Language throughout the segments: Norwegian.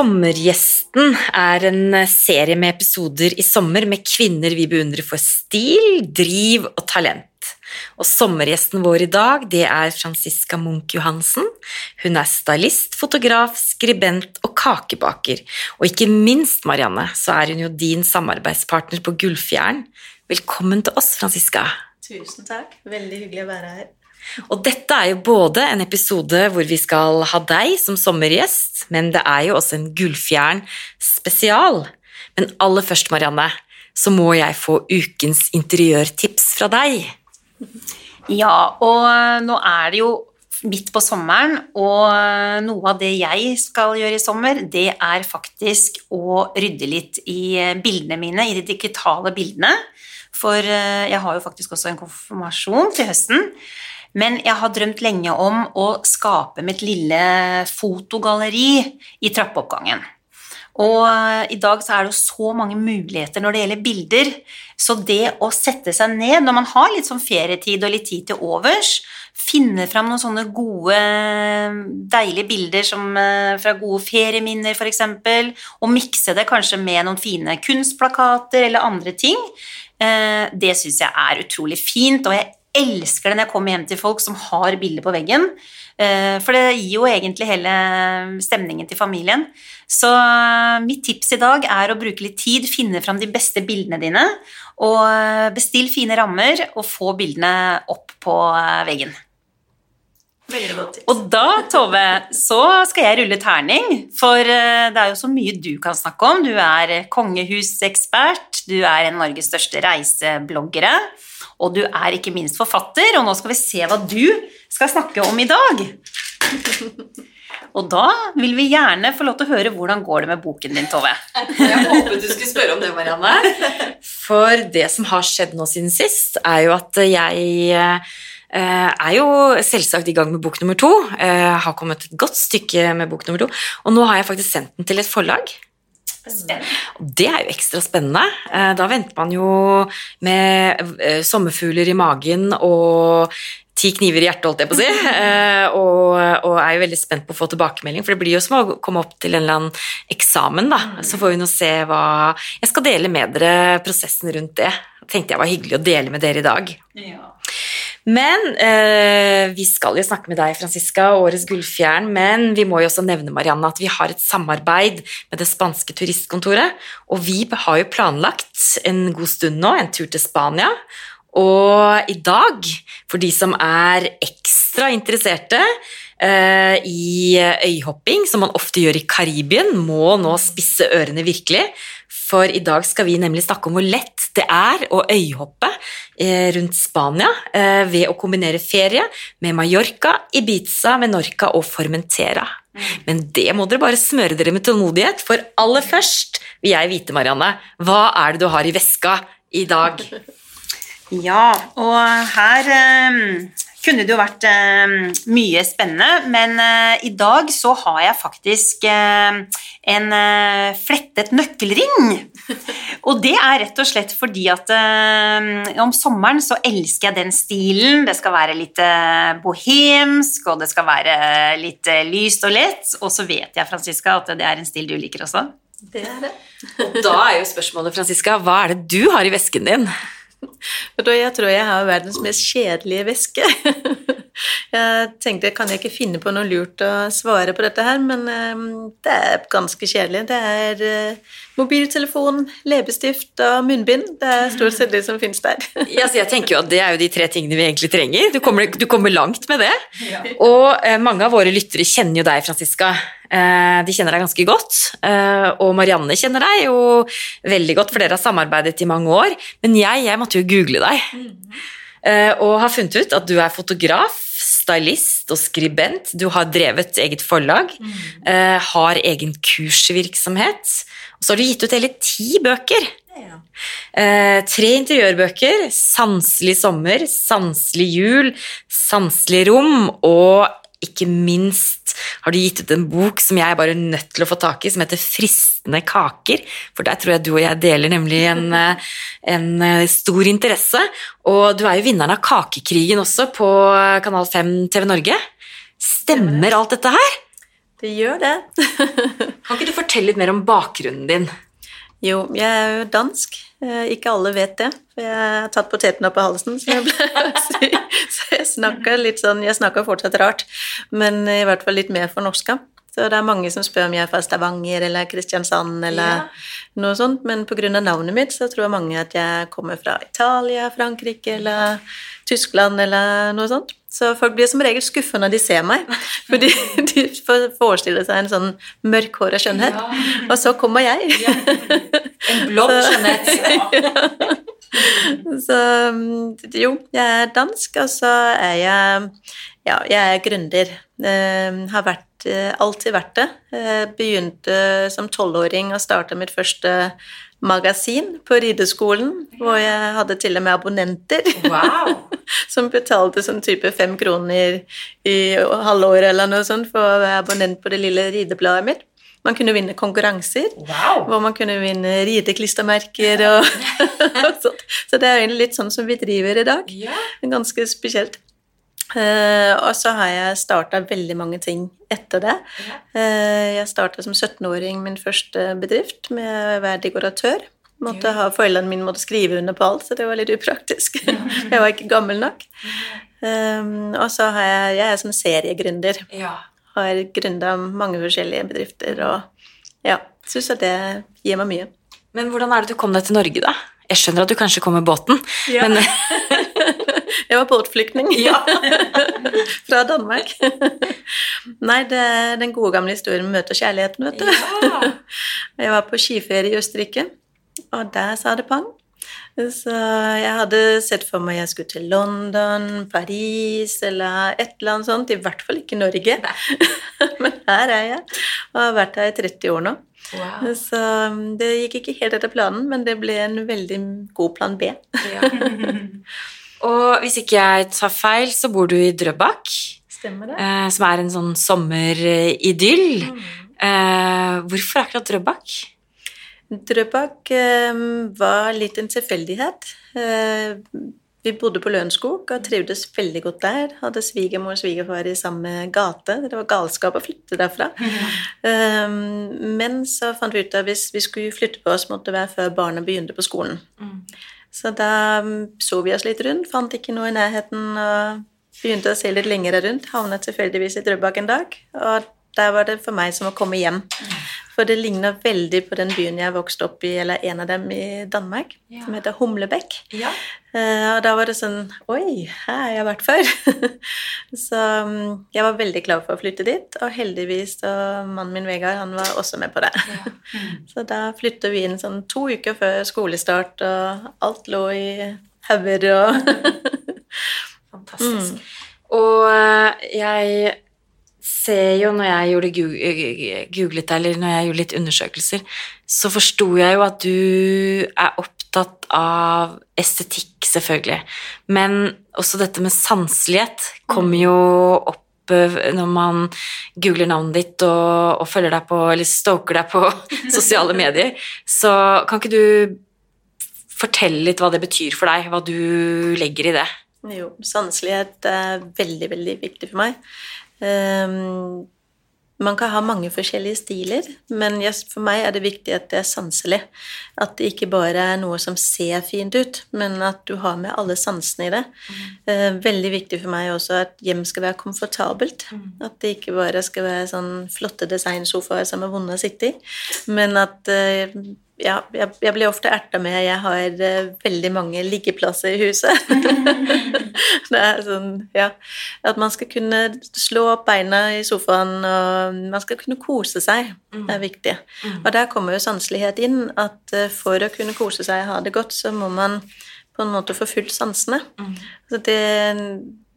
sommergjest Sommergjesten er en serie med episoder i sommer med kvinner vi beundrer for stil, driv og talent. Og sommergjesten vår i dag det er Franziska Munch Johansen. Hun er stylist, fotograf, skribent og kakebaker. Og ikke minst, Marianne, så er hun jo din samarbeidspartner på Gullfjern. Velkommen til oss, Franziska. Tusen takk. Veldig hyggelig å være her. Og dette er jo både en episode hvor vi skal ha deg som sommergjest, men det er jo også en Gullfjern spesial. Men aller først, Marianne, så må jeg få ukens interiørtips fra deg. Ja, og nå er det jo midt på sommeren, og noe av det jeg skal gjøre i sommer, det er faktisk å rydde litt i bildene mine, i de digitale bildene. For jeg har jo faktisk også en konfirmasjon til høsten. Men jeg har drømt lenge om å skape mitt lille fotogalleri i trappeoppgangen. Og i dag så er det jo så mange muligheter når det gjelder bilder. Så det å sette seg ned når man har litt sånn ferietid og litt tid til overs, finne fram noen sånne gode, deilige bilder som, fra gode ferieminner f.eks., og mikse det kanskje med noen fine kunstplakater eller andre ting, det syns jeg er utrolig fint. og jeg elsker det når jeg kommer hjem til folk som har bilder på veggen. For det gir jo egentlig hele stemningen til familien. Så mitt tips i dag er å bruke litt tid, finne fram de beste bildene dine, og bestill fine rammer og få bildene opp på veggen. Veldig godt tips. Og da, Tove, så skal jeg rulle terning, for det er jo så mye du kan snakke om. Du er kongehusekspert, du er en av Norges største reisebloggere, og du er ikke minst forfatter, og nå skal vi se hva du skal snakke om i dag. Og da vil vi gjerne få lov til å høre hvordan går det med boken din, Tove. Jeg håpet du skulle spørre om det, Marianne. For det som har skjedd nå siden sist, er jo at jeg er jo selvsagt i gang med bok nummer to. Jeg har kommet et godt stykke med bok nummer to, og nå har jeg faktisk sendt den til et forlag. Spennende. Det er jo ekstra spennende. Da venter man jo med sommerfugler i magen og ti kniver i hjertet, holdt jeg på å si, og, og, er jo veldig spent på å få tilbakemelding, for det blir jo som å komme opp til en eller annen eksamen, da. Så får vi nå se hva Jeg skal dele med dere prosessen rundt det. Tenkte jeg var hyggelig å dele med dere i dag. Ja. Men eh, vi skal jo snakke med deg, Franziska, årets Gullfjern, men vi må jo også nevne, Marianne, at vi har et samarbeid med det spanske turistkontoret, og vi har jo planlagt en god stund nå, en tur til Spania. Og i dag, for de som er ekstra interesserte i øyhopping, som man ofte gjør i Karibien, må nå spisse ørene virkelig. For i dag skal vi nemlig snakke om hvor lett det er å øyhoppe eh, rundt Spania eh, ved å kombinere ferie med Mallorca, Ibiza, Menorca og Formentera. Men det må dere bare smøre dere med tålmodighet, for aller først vil jeg vite, Marianne, hva er det du har i veska i dag? Ja, og her eh, kunne det jo vært eh, mye spennende, men eh, i dag så har jeg faktisk eh, en eh, flettet nøkkelring. Og det er rett og slett fordi at eh, om sommeren så elsker jeg den stilen. Det skal være litt eh, bohemsk, og det skal være litt lyst og lett. Og så vet jeg, Franziska, at det er en stil du liker også. Det er det. Og da er jo spørsmålet, Franziska, hva er det du har i vesken din? Jeg tror jeg har verdens mest kjedelige veske. Jeg tenkte, kan jeg ikke finne på noe lurt å svare på dette her, men um, det er ganske kjedelig. Det er uh, mobiltelefon, leppestift og munnbind. Det er stort sett det som finnes der. Ja, så jeg tenker jo at Det er jo de tre tingene vi egentlig trenger. Du kommer, du kommer langt med det. Og eh, mange av våre lyttere kjenner jo deg, Franziska. Eh, de kjenner deg ganske godt. Eh, og Marianne kjenner deg jo veldig godt, for dere har samarbeidet i mange år. Men jeg, jeg måtte jo google deg. Eh, og har funnet ut at du er fotograf, stylist og skribent. Du har drevet eget forlag, eh, har egen kursvirksomhet. Og så har du gitt ut hele ti bøker. Ja. Eh, tre interiørbøker. 'Sanselig sommer', 'Sanselig jul', 'Sanselig rom' og ikke minst har du gitt ut en bok som jeg er bare nødt til å få tak i, som heter 'Fristende kaker'. For der tror jeg du og jeg deler nemlig en, eh, en eh, stor interesse. Og du er jo vinneren av Kakekrigen også på Kanal 5 TV Norge. Stemmer alt dette her? Det gjør det. Kan ikke du fortelle litt mer om bakgrunnen din? Jo, jeg er jo dansk. Eh, Ikke alle vet det, for jeg har tatt poteten opp av halsen. Så jeg, ble, så jeg snakker litt sånn Jeg snakker fortsatt rart, men i hvert fall litt mer fornorska. Så det er mange som spør om jeg er fra Stavanger eller Kristiansand eller noe sånt, men pga. navnet mitt så tror mange at jeg kommer fra Italia, Frankrike eller Tyskland eller noe sånt. Så folk blir som regel skuffa når de ser meg, for de de forestiller seg en sånn mørkhåra skjønnhet. Og så kommer jeg. En blond skjønnhet. Så mm, jo, jeg er dansk, og så er jeg Ja, jeg er gründer. Eh, har vært, eh, alltid vært det. Eh, begynte som tolvåring og starta mitt første magasin på rideskolen, hvor jeg hadde til og med abonnenter. Wow. som betalte sånn type fem kroner i halvåret eller noe sånt for å være abonnent på det lille ridebladet mitt. Man kunne vinne konkurranser. wow. Hvor man kunne vinne rideklistremerker og, og sånt. Så det er egentlig litt sånn som vi driver i dag. Ganske spesielt. Uh, og så har jeg starta veldig mange ting etter det. Uh, jeg starta som 17-åring min første bedrift med å være dekoratør. Måtte ha, Foreldrene mine måtte skrive under på alt, så det var litt upraktisk. jeg var ikke gammel nok. Um, og så har jeg, jeg er sånn seriegründer ja. Har gründa mange forskjellige bedrifter og ja, syns at det gir meg mye. Men hvordan er det du kom deg til Norge, da? Jeg skjønner at du kanskje kom med båten, Ja. men Jeg var båtflyktning fra Danmark. Nei, det er den gode gamle historien med møte og kjærligheten, vet du. Ja. Jeg var på skiferie i Østerrike, og der sa det pang. Så jeg hadde sett for meg jeg skulle til London, Paris eller et eller annet sånt. I hvert fall ikke Norge. Men her er jeg, og har vært her i 30 år nå. Wow. Så det gikk ikke helt etter planen, men det ble en veldig god plan B. Ja. Og hvis ikke jeg tar feil, så bor du i Drøbak, Stemmer det? eh, som er en sånn sommeridyll. Eh, hvorfor akkurat Drøbak? Drøbak eh, var litt en tilfeldighet. Eh, vi bodde på Lørenskog og trivdes veldig godt der. Hadde svigermor og svigerfar i samme gate. Det var galskap å flytte derfra. Eh, men så fant vi ut at hvis vi skulle flytte på oss, måtte det være før barna begynte på skolen. Så da mm, så vi oss litt rundt, fant ikke noe i nærheten og begynte å se litt lengre rundt. Havnet tilfeldigvis i Drøbak en dag, og der var det for meg som å komme hjem. For det ligner veldig på den byen jeg vokste opp i, eller en av dem i Danmark, Ja. som heter Humlebekk. Ja. Uh, og da var det sånn Oi, her har jeg vært før. så um, jeg var veldig klar for å flytte dit, og heldigvis og mannen min Vegard han var også med på det. så da flytta vi inn sånn to uker før skolestart, og alt lå i hauger og Fantastisk. Og eh, jeg ser jo når jeg gjorde googlet deg, eller når jeg gjorde litt undersøkelser, så forsto jeg jo at du er opptatt av estetikk, selvfølgelig. Men også dette med sanselighet kommer jo opp eh, når man googler navnet ditt og, og følger deg på, eller stoker deg på sosiale medier. Så kan ikke du fortelle litt hva det betyr for deg, hva du legger i det? Jo, sanselighet er veldig, veldig viktig for meg. Ehm, man kan ha mange forskjellige stiler, men for meg er det viktig at det er sanselig. At det ikke bare er noe som ser fint ut, men at du har med alle sansene i det. Mm. veldig viktig for meg også at hjem skal være komfortabelt. At det ikke bare skal være sånn flotte designsofaer som er vonde å sitte i, men at eh, ja, jeg, jeg blir ofte erta med at jeg har uh, veldig mange liggeplasser i huset. det er sånn, ja, At man skal kunne slå opp beina i sofaen, og man skal kunne kose seg. Det er viktig. Og der kommer jo sanselighet inn. At uh, for å kunne kose seg og ha det godt, så må man på en måte få fulgt sansene. Så det,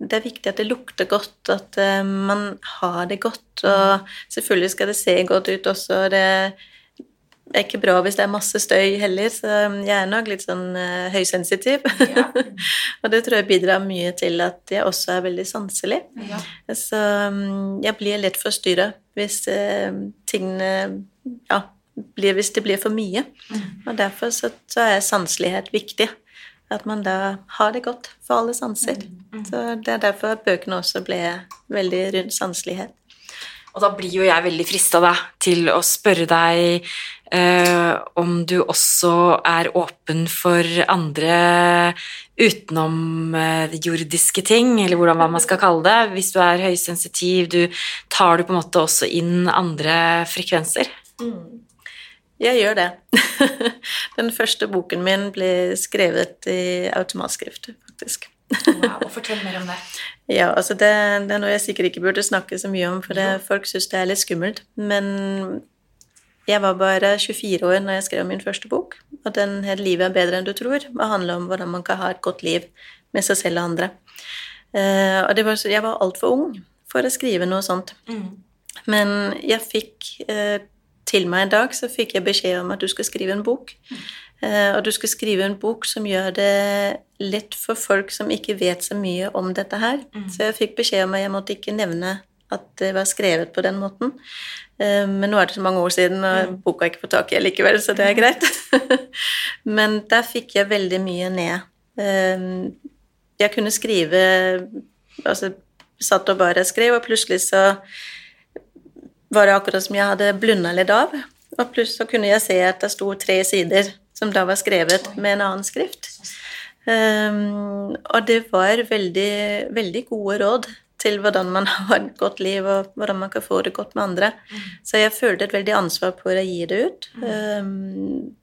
det er viktig at det lukter godt, at uh, man har det godt. Og selvfølgelig skal det se godt ut også. Det, er ikke bra hvis det er masse støy heller, så jeg er nok litt sånn uh, høysensitiv. Ja. og det tror jeg bidrar mye til at jeg også er veldig sanselig. Ja. Så um, jeg blir lett forstyrra hvis uh, tingene Ja, blir, hvis det blir for mye. Mm. Og derfor så, så, er sanselighet viktig. At man da har det godt for alle sanser. Mm. Mm. Så det er derfor bøkene også ble veldig rundt sanselighet. Og da blir jo jeg veldig frista til å spørre deg om du også er åpen for andre utenom eh, jordiske ting, eller hvordan hva man skal kalle det. Hvis du er høysensitiv, du tar du på en måte også inn andre frekvenser. Mm. Jeg gjør det. Den første boken min ble skrevet i automatskrift, faktisk. Wow, Fortell mer om det. Ja, altså det, det, er noe jeg sikkert ikke burde snakke så mye om, for det, folk syns det er litt skummelt. Men jeg var bare 24 år når jeg skrev min første bok, og den het 'Livet er bedre enn du tror' og handler om hvordan man kan ha et godt liv med seg selv og andre. Uh, og var, jeg var altfor ung for å skrive noe sånt. Mm. Men jeg fikk uh, til meg en dag så fikk jeg beskjed om at du skal skrive en bok. Mm. Uh, og du skal skrive en bok som gjør det lett for folk som ikke vet så mye om dette her. Mm. Så jeg fikk beskjed om at jeg måtte ikke nevne at det var skrevet på den måten. Uh, men nå er det så mange år siden, og mm. boka er ikke på tak i likevel, så det er greit. men der fikk jeg veldig mye ned. Uh, jeg kunne skrive Altså satt og bare skrev, og plutselig så var det akkurat som jeg hadde blunda litt av. Og plutselig så kunne jeg se at det sto tre sider som da var skrevet med en annen skrift. Um, og det var veldig, veldig gode råd til hvordan man har et godt liv, og hvordan man kan få det godt med andre. Mm. Så jeg følte et veldig ansvar på å gi det ut. Um,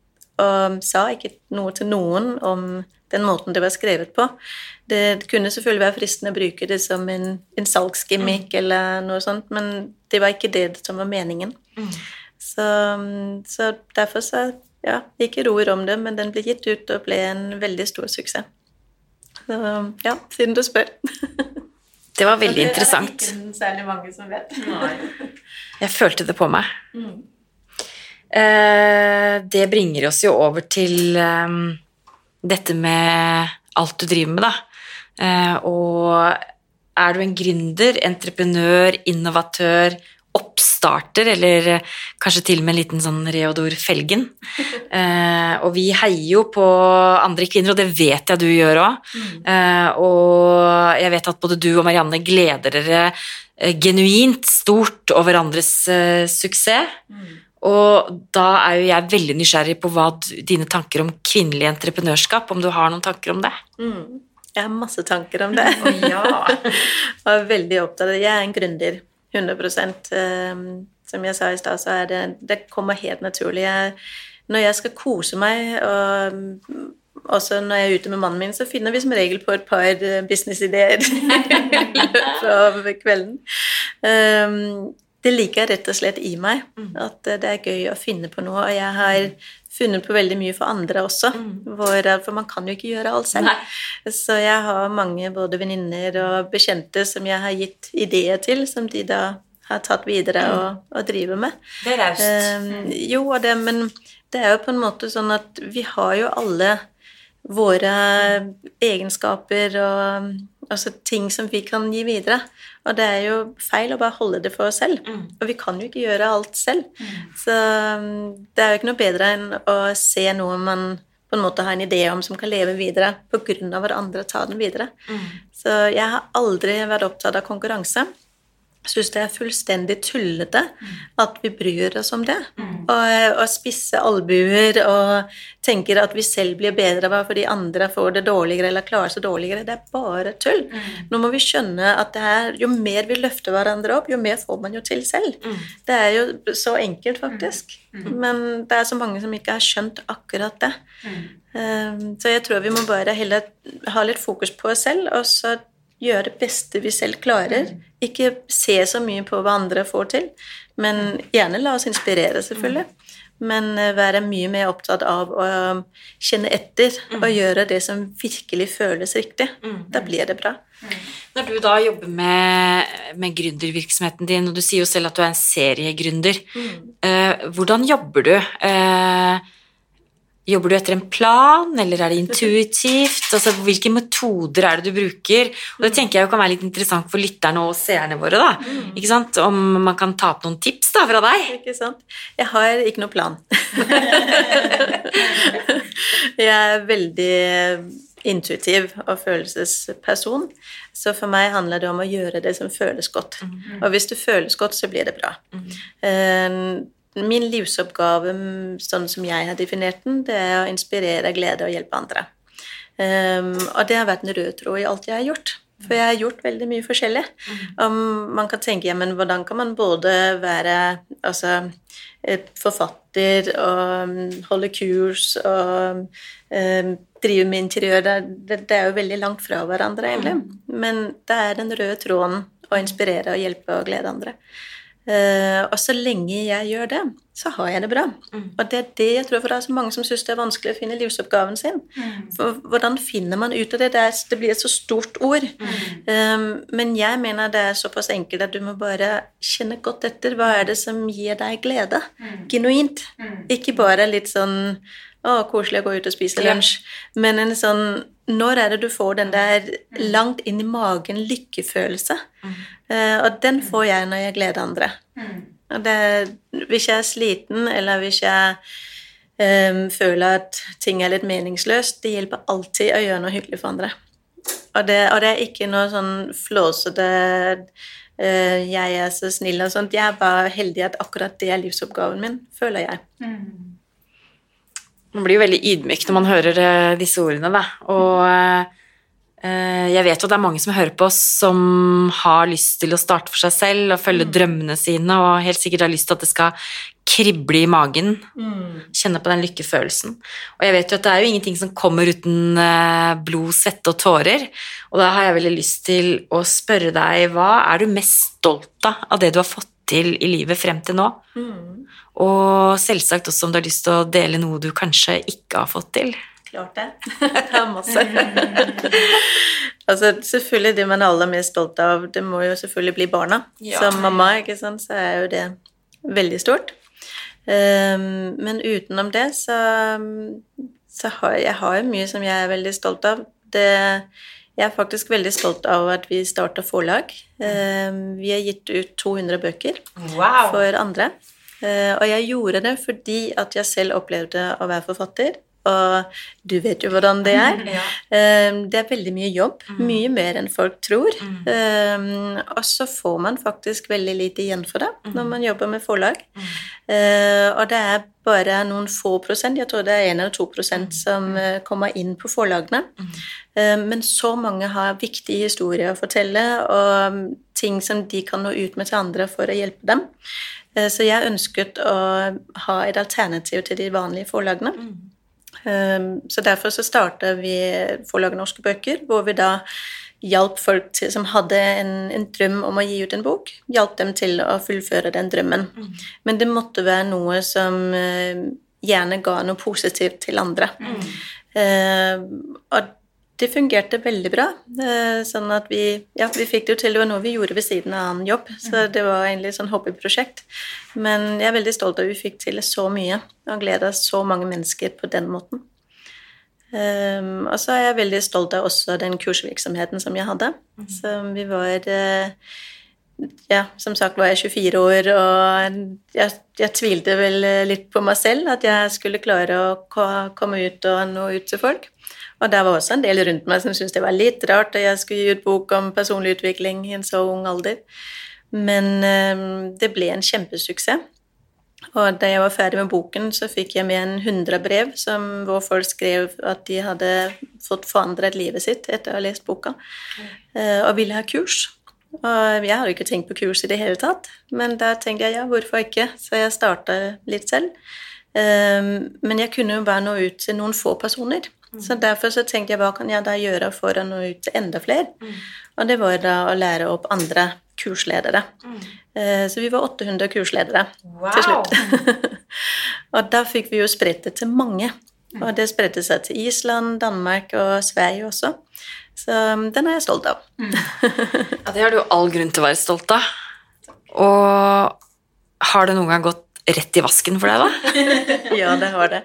og sa ikke noe til noen om den måten det var skrevet på. Det kunne selvfølgelig være fristende å bruke det som en, en salgsgimmick mm. eller noe sånt, men det var ikke det som var meningen. Så, så, derfor så ja, ikke ord om det, men den ble gitt ut og ble en veldig stor suksess. Så ja, siden du spør. Det var veldig interessant. Det er ikke særlig mange som vet. Jeg følte det på meg. Mm. Eh, det bringer oss jo over til um, dette med alt du driver med, da. Eh, og er du en gründer, entreprenør, innovatør, oppstarter, eller eh, kanskje til og med en liten sånn Reodor Felgen. Eh, og vi heier jo på andre kvinner, og det vet jeg du gjør òg. Mm. Eh, og jeg vet at både du og Marianne gleder dere eh, genuint stort over andres eh, suksess. Mm. Og da er jo jeg veldig nysgjerrig på hva dine tanker om kvinnelig entreprenørskap, om du har noen tanker om det? Mm. Jeg har masse tanker om det. Oh, ja. og er veldig opptatt av det. Jeg er en gründer. 100% ehm, Som jeg sa i stad, så er det Det kommer helt naturlig. Jeg, når jeg skal kose meg, og også når jeg er ute med mannen min, så finner vi som regel på et par eh, businessideer i løpet av kvelden. Det jeg rett og slett i meg. Mm. At det er gøy å finne på noe. Og jeg har funnet på veldig mye for andre også, mm. hvor, for man kan jo ikke gjøre alt selv. Nei. Så jeg har mange både venninner og bekjente som jeg har gitt ideer til, som de da har tatt videre mm. og, og driver med. Det er raust. Um, jo, det, men det er jo på en måte sånn at vi har jo alle våre egenskaper og altså ting som vi kan gi videre. Og det er jo feil å bare holde det for oss selv. Mm. Og vi kan jo ikke gjøre alt selv. Mm. Så um, det er jo ikke noe bedre enn å se noe man på en måte har en idé om som kan leve videre pga. hverandre andre tar den videre. Mm. Så jeg har aldri vært opptatt av konkurranse syns det er fullstendig tullete at vi bryr oss om det. Mm. Og, og spisse albuer og tenker at vi selv blir bedre bare fordi andre får det dårligere eller klarer seg dårligere. Det er bare tull. Mm. Nå må vi skjønne at det her, jo mer vi løfter hverandre opp, jo mer får man jo til selv. Mm. Det er jo så enkelt, faktisk. Mm. Mm. Men det er så mange som ikke har skjønt akkurat det. Um, så jeg tror vi må bare heller ha litt fokus på oss selv, og så gjøre det beste vi selv klarer. Mm. Ikke se så mye på hva andre får til, men gjerne la oss inspirere, selvfølgelig. Men eh, være mye mer opptatt av å um, kjenne etter og mm. gjøre det som virkelig føles riktig. Mm. Da blir det bra. Når du da jobber med, med gründervirksomheten din, og du sier jo selv at du er en seriegründer, mm. Eh, hvordan jobber du? Eh, jobber du etter en plan, eller er det intuitivt? Altså, hvilke metoder er det du bruker? Og det tenker jeg kan være litt interessant for lytterne og seerne våre. da. Mm. Ikke sant? Om man kan ta opp noen tips da, fra deg? Ikke sant? Jeg har ikke noen plan. jeg er veldig intuitiv og følelsesperson, så for meg handler det om å gjøre det som føles godt. Og hvis det føles godt, så blir det bra. Eh, Min livsoppgave, sånn som jeg har definert den, det er å inspirere, glede og hjelpe andre. Um, og det har vært en rød tråd i alt jeg har gjort. For jeg har gjort veldig mye forskjellig. Um, man kan tenke ja, men hvordan kan man både være altså, forfatter og um, holde kurs og um, drive med interiør det, det, det, er jo veldig langt fra hverandre, egentlig. Men det er den røde tråden å inspirere og hjelpe og glede andre. Uh, og så lenge jeg gjør det, så har jeg det bra. Mm. Og det er det jeg tror for det er så mange som syns det er vanskelig å finne livsoppgaven sin. Mm. For hvordan finner man ut av det? Det, er, det blir et så stort ord. Mm. Um, men jeg mener det er såpass enkelt at du må bare kjenne godt etter. Hva er det som gir deg glede? Genuint. Ikke bare litt sånn å, koselig å gå ut og spise lunsj. Men en sånn Når er det du får den der langt inn i magen lykkefølelse? Mm. Uh, og den får jeg når jeg gleder andre. Mm. Og det, hvis jeg er sliten, eller hvis jeg um, føler at ting er litt meningsløst, det hjelper alltid å gjøre noe hyggelig for andre. Og det, og det er ikke noe sånn flåsete uh, 'jeg er så snill' og sånt. Jeg er bare heldig at akkurat det er livsoppgaven min, føler jeg. Mm. Man blir jo veldig ydmyk når man hører uh, disse ordene, da. Og uh, jeg vet jo at det er mange som hører på oss, som har lyst til å starte for seg selv og følge mm. drømmene sine, og helt sikkert har lyst til at det skal krible i magen. Mm. Kjenne på den lykkefølelsen. Og jeg vet jo at det er jo ingenting som kommer uten blod, svette og tårer. Og da har jeg veldig lyst til å spørre deg, hva er du mest stolt av av det du har fått til i livet frem til nå? Mm. Og selvsagt også om du har lyst til å dele noe du kanskje ikke har fått til. Klart det. Det er masse. altså, selvfølgelig det man er aller mest stolt av, det må jo selvfølgelig bli barna. Ja. Som mamma, ikke sant, så er jo det veldig stort. Um, men utenom det så, så har jeg har jo mye som jeg er veldig stolt av. Det, jeg er faktisk veldig stolt av at vi starta forlag. Um, vi har gitt ut 200 bøker wow. for andre. Uh, og jeg gjorde det fordi at jeg selv opplevde å være forfatter og du vet jo hvordan det er. Ehm, det er veldig mye jobb. Mm. Mye mer enn folk tror. Mm. Um, og så får man faktisk veldig lite igjen for det mm. når man jobber med forlag. Og det er bare noen få prosent, jeg tror det er 1 eller 2 prosent, som kommer inn på forlagene. Men så mange har viktige historier å fortelle, og ting som de kan nå ut med til andre for å hjelpe dem. Så jeg ønsket å ha et alternativ til de vanlige forlagene. Ehm, så derfor så starta vi Forlaget Norske Bøker, hvor vi da hjalp folk til, som hadde en, en, drøm om å gi ut en bok, hjalp dem til å fullføre den drømmen. Mm. Men det måtte være noe som uh, gjerne ga noe positivt til andre. Mm. Uh, og det fungerte veldig bra. Eh, sånn at vi, ja, vi fikk det jo til. Det var noe vi gjorde ved siden av annen jobb, så det var egentlig et sånn hobbyprosjekt. Men jeg er veldig stolt av at vi fikk til så mye og gleda så mange mennesker på den måten. Um, og så er jeg veldig stolt av også den kursvirksomheten som jeg hadde. Mm. Så vi var uh, ja, som sagt var jeg 24 år, og jeg, jeg, tvilte vel litt på meg selv at jeg skulle klare å komme ut og nå ut til folk. Og det var også en del rundt meg som syntes det var litt rart at jeg skulle gi ut bok om personlig utvikling i en så ung alder. Men um, det ble en kjempesuksess. Og da jeg var ferdig med boken, så fikk jeg med en 100 brev som, hvor folk skrev at de hadde fått forandret livet sitt etter å ha lest boka, uh, og ville ha kurs. Og jeg hadde ikke tenkt på kurs i det hele tatt, men da tenkte jeg ja, hvorfor ikke? Så jeg starta litt selv. Um, men jeg kunne jo bare nå ut til noen få personer. Mm. Så derfor så tenkte jeg hva kan jeg da gjøre for å nå ut til enda flere? Mm. Og det var da å lære opp andre kursledere. Mm. Eh, så vi var 800 kursledere wow. til slutt. og da fikk vi jo spredt det til mange. Mm. Og det spredte seg til Island, Danmark og Sverige også. Så um, den er jeg stolt av. Mm. ja, det har du all grunn til å være stolt av. Og har det noen gang gått rett i vasken for deg, da? ja, det har det.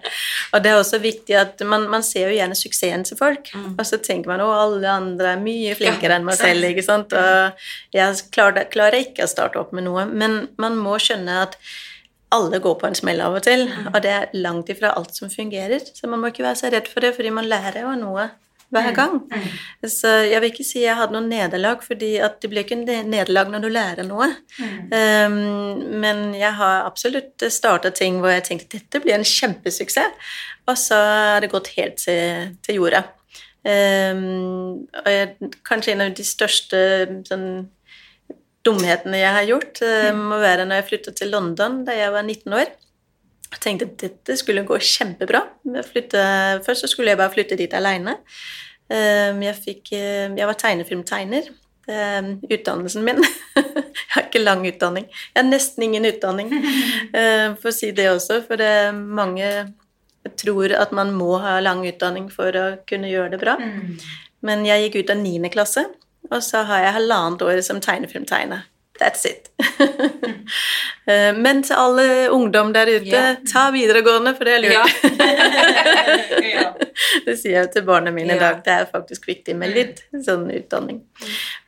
Og det er også viktig at man, man ser jo gjerne suksessen til folk, mm. og så tenker man å, alle andre er mye flinkere ja, enn meg selv, ikke sant, og jeg klarer, klarer, ikke å starte opp med noe, men man må skjønne at alle går på en smell av og til, mm. og det er langt ifra alt som fungerer, så man må ikke være så redd for det, fordi man lærer jo noe hver mm. gang. Mm. Så jeg vil ikke si jeg hadde noe nederlag, fordi det blir ikke nederlag når du lærer noe. Mm. Um, men jeg har absolutt starta ting hvor jeg tenkte dette blir en kjempesuksess, og så har det gått helt til, til jorda. Um, og jeg, kanskje en av de største sånn, dumhetene jeg har gjort, uh, må være når jeg flyttet til London da jeg var 19 år. Jeg tenkte at dette skulle gå kjempebra. Flytte, først så skulle jeg bare flytte dit aleine. Ehm, jeg, fikk, eh, jeg var tegnefilmtegner. Ehm, utdannelsen min. jeg har ikke lang utdanning. Jeg har nesten ingen utdanning, ehm, for å si det også. For det er mange tror at man må ha lang utdanning for å kunne gjøre det bra. Mm. Men jeg gikk ut av niende klasse, og så har jeg halvannet år som tegnefilmtegner. That's it. Eh, men til alle ungdom der ute, ja. ta videregående, for det er lurt. Ja. det sier jeg til barna mine i dag. Det er faktisk viktig med litt sånn utdanning.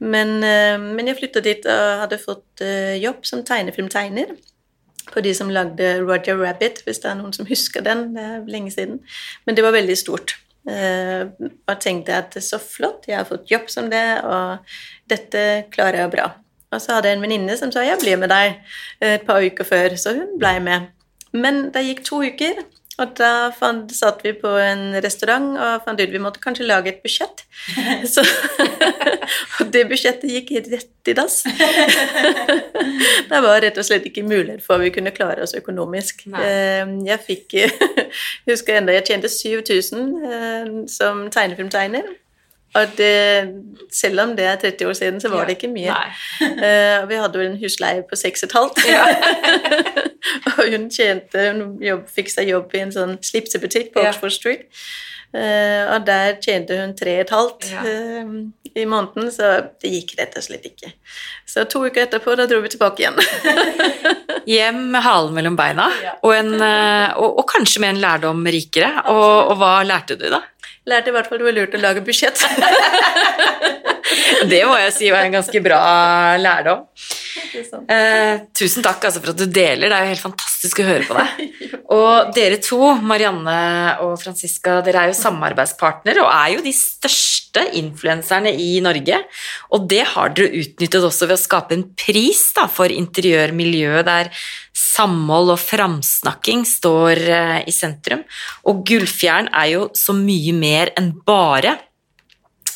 Men, eh, men jeg flytta dit og hadde fått eh, jobb som tegnefilmtegner på de som lagde Roger Rabbit, hvis det er noen som husker den. Det er lenge siden. Men det var veldig stort. Og tenkte at så flott, jeg har fått jobb som det, og dette klarer jeg bra. Og så hadde jeg en venninne som sa 'jeg blir med deg' et par uker før, så hun ble med. Men det gikk to uker, og da fant, satt vi på en restaurant og fant ut vi måtte kanskje lage et budsjett. Så, og det budsjettet gikk rett i dass. det var rett og slett ikke mulighet for at vi kunne klare oss økonomisk. Nei. Eh, jeg fikk husker enda jeg tjente 7000 eh, som tegnefilmtegner. Og det, selv om det er 30 år siden, så var det ikke mye. Uh, vi hadde jo en husleie på 6,5. Ja. og hun tjente Hun jobb, fikk seg jobb i en sånn slipsebutikk på Oxford Street. Uh, og der tjente hun 3,5 ja. uh, i måneden, så det gikk rett og slett ikke. Så to uker etterpå, da dro vi tilbake igjen. Hjem med halen mellom beina, ja. og, en, og, og, kanskje med en lærdom rikere. Og, og hva lærte du, da? Lærte i hvert fall det var lurt å lage budsjett. det må jeg si var en ganske bra lærdom. Eh, tusen takk altså, for at du deler, det er jo helt fantastisk å høre på deg. Og dere to, Marianne og Franziska, dere er jo samarbeidspartnere og er jo de største influenserne i Norge. Og det har dere utnyttet også ved å skape en pris da, for interiørmiljøet der samhold og framsnakking står eh, i sentrum. Og Gullfjern er jo så mye mer enn bare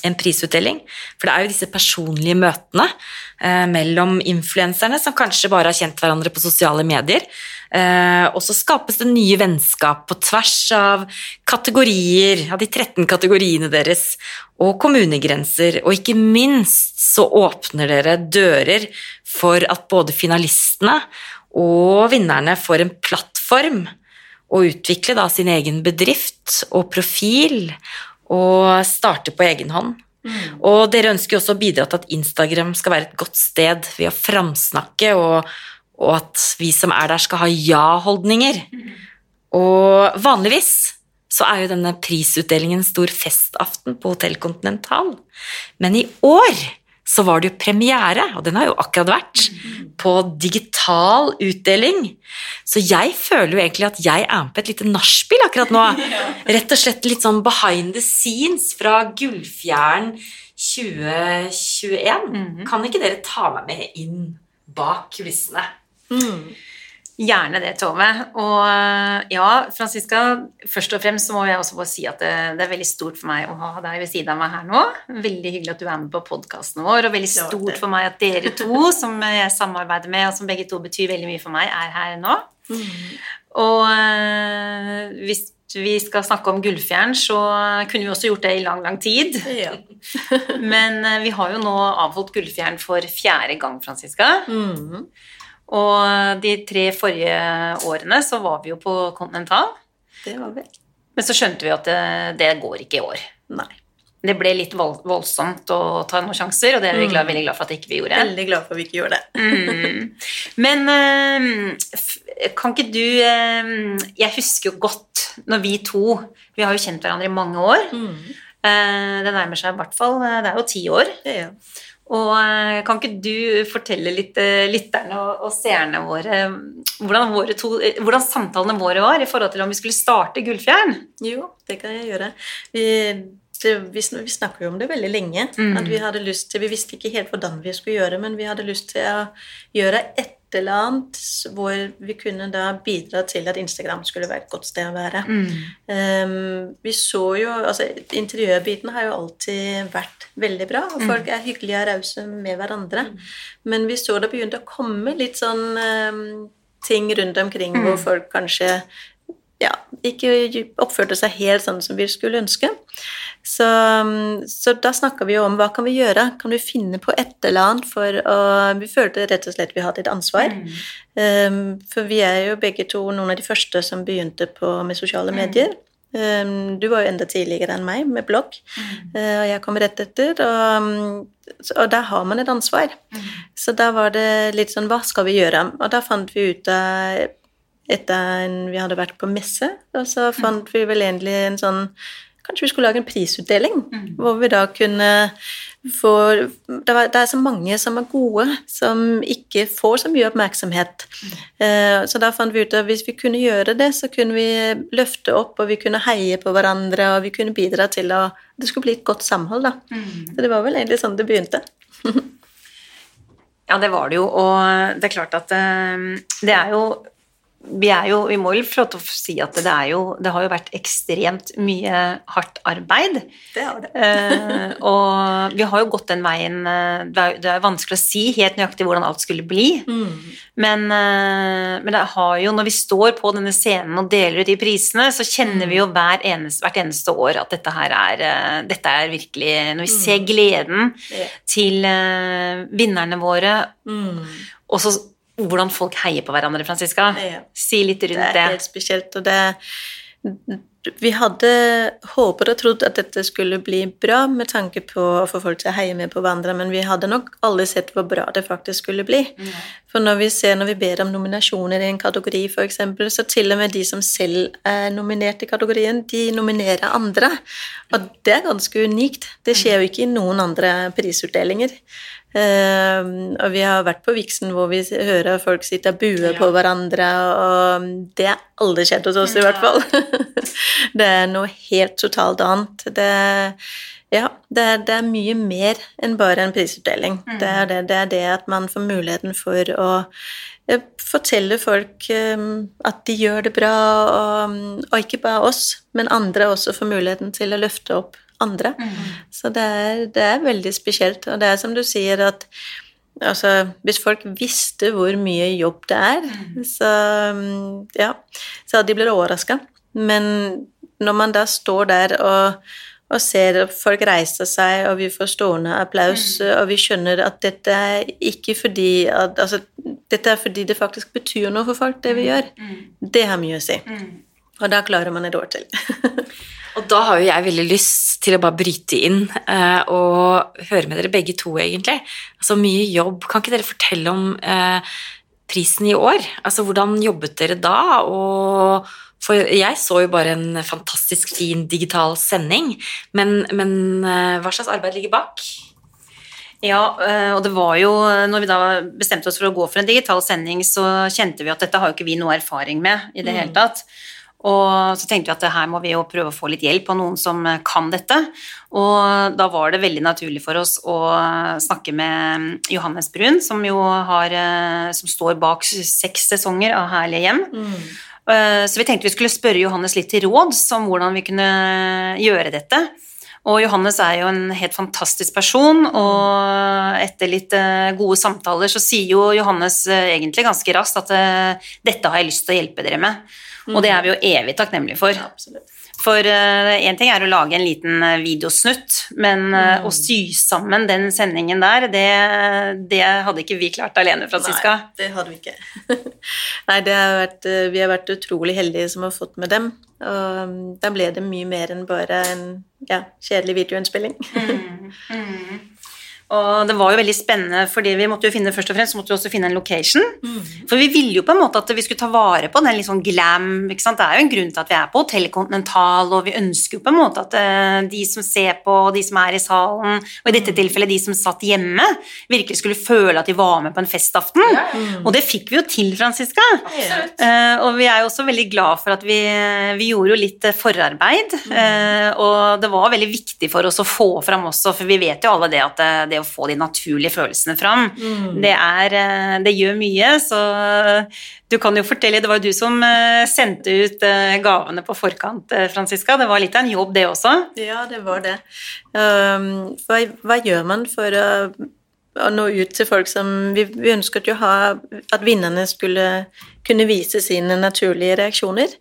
en prisutdeling. For det er jo disse personlige møtene eh, mellom influenserne som kanskje bare har kjent hverandre på sosiale medier. Eh, og så skapes det nye vennskap på tvers av kategorier, av de 13 kategoriene deres, og kommunegrenser. Og ikke minst så åpner dere dører for at både finalistene og vinnerne får en plattform å utvikle da sin egen bedrift og profil og starte på egen hånd. Mm. Og dere ønsker også å bidra til at Instagram skal være et godt sted ved å framsnakke, og, og at vi som er der, skal ha ja-holdninger. Mm. Og vanligvis så er jo denne prisutdelingen stor festaften på Hotell Continental, men i år så var det jo premiere, og den har jo akkurat vært, på digital utdeling. Så jeg føler jo egentlig at jeg er med på et lite nachspiel akkurat nå. Rett og slett litt sånn behind the scenes fra Gullfjern 2021. Mhm. Kan ikke dere ta meg med inn bak kulissene? Mm. Gjerne det, Tove. Og eh, ja, Franziska, først og fremst så må jeg også få si at det, det, er veldig stort for meg å ha deg ved siden av meg her nå. Veldig hyggelig at du er med på podkasten vår, og veldig stort for meg at dere to, som jeg samarbeider med, og som begge to betyr veldig mye for meg, er her nå. Mm. Og øh, hvis vi skal snakke om Gullfjern, så kunne vi også gjort det i lang, lang tid. Ja. Men øh, vi har jo nå avholdt Gullfjern for fjerde gang, Franziska. Mm. Og de tre forrige årene så var vi jo på Continental. Det var vi. Men så skjønte vi at det, det går ikke i år. Nei. det ble litt voldsomt å ta noen sjanser, og det er vi glad, veldig glad for at ikke vi gjorde. Veldig glad for at vi ikke gjorde det. Mm. Men eh, kan ikke du eh, Jeg husker jo godt når vi to Vi har jo kjent hverandre i mange år. Mm. det nærmer seg i hvert fall Det er jo ti år. Ja. Og eh, kan ikke du fortelle litt eh, lytterne og, og seerne våre hvordan, våre to, eh, hvordan samtalene våre var i forhold til om vi skulle starte Gullfjern? Jo, det kan jeg gjøre. Vi, det, vi, vi snakker jo om det veldig lenge. At vi hadde lyst til, vi visste ikke helt hvordan vi skulle gjøre men vi hadde lyst til å gjøre et eller annet hvor vi kunne da bidra til at Instagram skulle være et godt sted å være. Um, vi så jo, altså Interiørbiten har jo alltid vært veldig bra, og folk er hyggelige og rause med hverandre. Men vi så det begynte å komme litt sånn um, ting rundt omkring hvor folk kanskje ja, ikke oppførte seg helt sånn som vi skulle ønske. Så, så da snakka vi jo om hva kan vi gjøre? Kan vi finne på et eller annet for å Vi følte rett og slett vi hadde et ansvar. Um, for vi er jo begge to noen av de første som begynte på, med sosiale medier. Um, du var jo enda tidligere enn meg med blogg, uh, og jeg kom rett etter. Og, og der har man et ansvar. Så da var det litt sånn Hva skal vi gjøre? Og da fant vi ut av etter vi hadde vært på messe, og så fant vi vel egentlig en sånn Kanskje vi skulle lage en prisutdeling, hvor vi da kunne få det, er så mange som er gode, som ikke får så mye oppmerksomhet. Mm. så da fant vi ut at hvis vi kunne gjøre det, så kunne vi løfte opp, og vi kunne heie på hverandre, og vi kunne bidra til å Det skulle bli et godt samhold, da. Så det var vel egentlig sånn det begynte. Ja, det var det jo, og det er klart at eh, det er jo vi, er jo, vi må vel få lov til å si at det, er jo, det har jo vært ekstremt mye hardt arbeid. Det har det. Eh, og vi har jo gått den veien eh, Det er, det er vanskelig å si helt nøyaktig hvordan alt skulle bli. Men, eh, men det har jo, når vi står på denne scenen og deler ut de prisene, så kjenner vi jo hver eneste, hvert eneste år at dette her er eh, Dette er virkelig Når vi ser gleden Ja. til eh, vinnerne våre, Mm. og så hvordan folk heier på hverandre, Franziska. Ja. Si litt rundt Det Det er helt spesielt, og det Vi hadde håpet og trodd at dette skulle bli bra med tanke på å få folk til å heie med på hverandre, men vi hadde nok alle sett hvor bra det faktisk skulle bli. For når vi ser, når vi ber om nominasjoner i en kategori, f.eks., så til og med de som selv er nominert i kategorien, de nominerer andre. Og det er ganske unikt. Det skjer jo ikke i noen andre prisutdelinger. Uh, og vi har vært på Viksen hvor vi hører folk sitte og bue på hverandre, og det har aldri skjedd hos oss, i hvert fall. det er noe helt totalt annet. Det, ja, det, er- det er mye mer enn bare en prisutdeling. Det, er det, det er det at man får muligheten for å eh, fortelle folk eh, at de gjør det bra, og, og ikke bare oss, men andre også får muligheten til å løfte opp andre. Så det er, det er veldig spesielt. Og det er som du sier at altså, hvis folk visste hvor mye jobb det er, så mm, ja, så de blitt overraska. Men når man da står der og, og ser at folk reiser seg, og vi får stående applaus, og vi skjønner at dette er ikke fordi at, altså, dette er fordi det faktisk betyr noe for folk, det vi gjør, det har mye å si. Og da klarer man et år til. Og da har jo jeg veldig lyst til å bare bryte inn eh, og høre med dere begge to, egentlig. Altså mye jobb. Kan ikke dere fortelle om eh, prisen i år? Altså hvordan jobbet dere da? Og for jeg så jo bare en fantastisk fin digital sending, men, men eh, hva slags arbeid ligger bak? Ja, eh, og det var jo Når vi da bestemte oss for å gå for en digital sending, så kjente vi at dette har jo ikke vi noe erfaring med i det hele tatt. Og så tenkte vi at her må vi jo prøve å få litt hjelp av noen som eh, kan dette. Og da var det veldig naturlig for oss å snakke med Johannes Brun, som jo har eh, Som står bak seks sesonger av Herlige hjem. Eh, Så vi tenkte vi skulle spørre Johannes litt til råds om hvordan vi kunne gjøre dette. Og Johannes er jo en helt fantastisk person, og etter litt eh, gode samtaler så sier jo Johannes eh, egentlig ganske raskt at eh, dette har jeg lyst til å hjelpe dere med. Og det er vi jo evig takknemlige for. Ja, For én ting er å lage en liten eh, videosnutt, men uh, Mm. å sy sammen den sendingen der, det, det hadde ikke vi klart alene, Franziska. Nei, det hadde vi ikke. Nei, det har vært, eh, vi har vært utrolig heldige som har fått med dem. Og da ble det mye mer enn bare en ja, kjedelig videoinnspilling. Og det var jo veldig spennende, fordi vi måtte jo finne først og fremst så måtte vi også finne en location. For vi ville jo på en måte at vi skulle ta vare på den litt sånn glam. ikke sant? Det er jo en grunn til at vi er på Hotell Continental, og vi ønsker jo på en måte at eh, de som ser på, de som er i salen, og i dette tilfellet de som satt hjemme, virkelig skulle føle at de var med på en festaften. Og det fikk vi jo til, Franziska. Eh, og vi er jo også veldig glad for at vi, vi gjorde jo litt eh, forarbeid, eh, og det var veldig viktig for oss å få fram også, for vi vet jo alle det at eh, det å få de naturlige følelsene fram, det, er, eh, det gjør mye, så du kan jo fortelle, det var jo du som eh, sendte ut eh, gavene på forkant, Franziska, det var litt av en jobb det også. Ja, det var det. Um, hva, hva gjør man for å, å nå ut til folk som Vi, vi ønsket jo ha at vinnerne skulle kunne vise sine naturlige reaksjoner.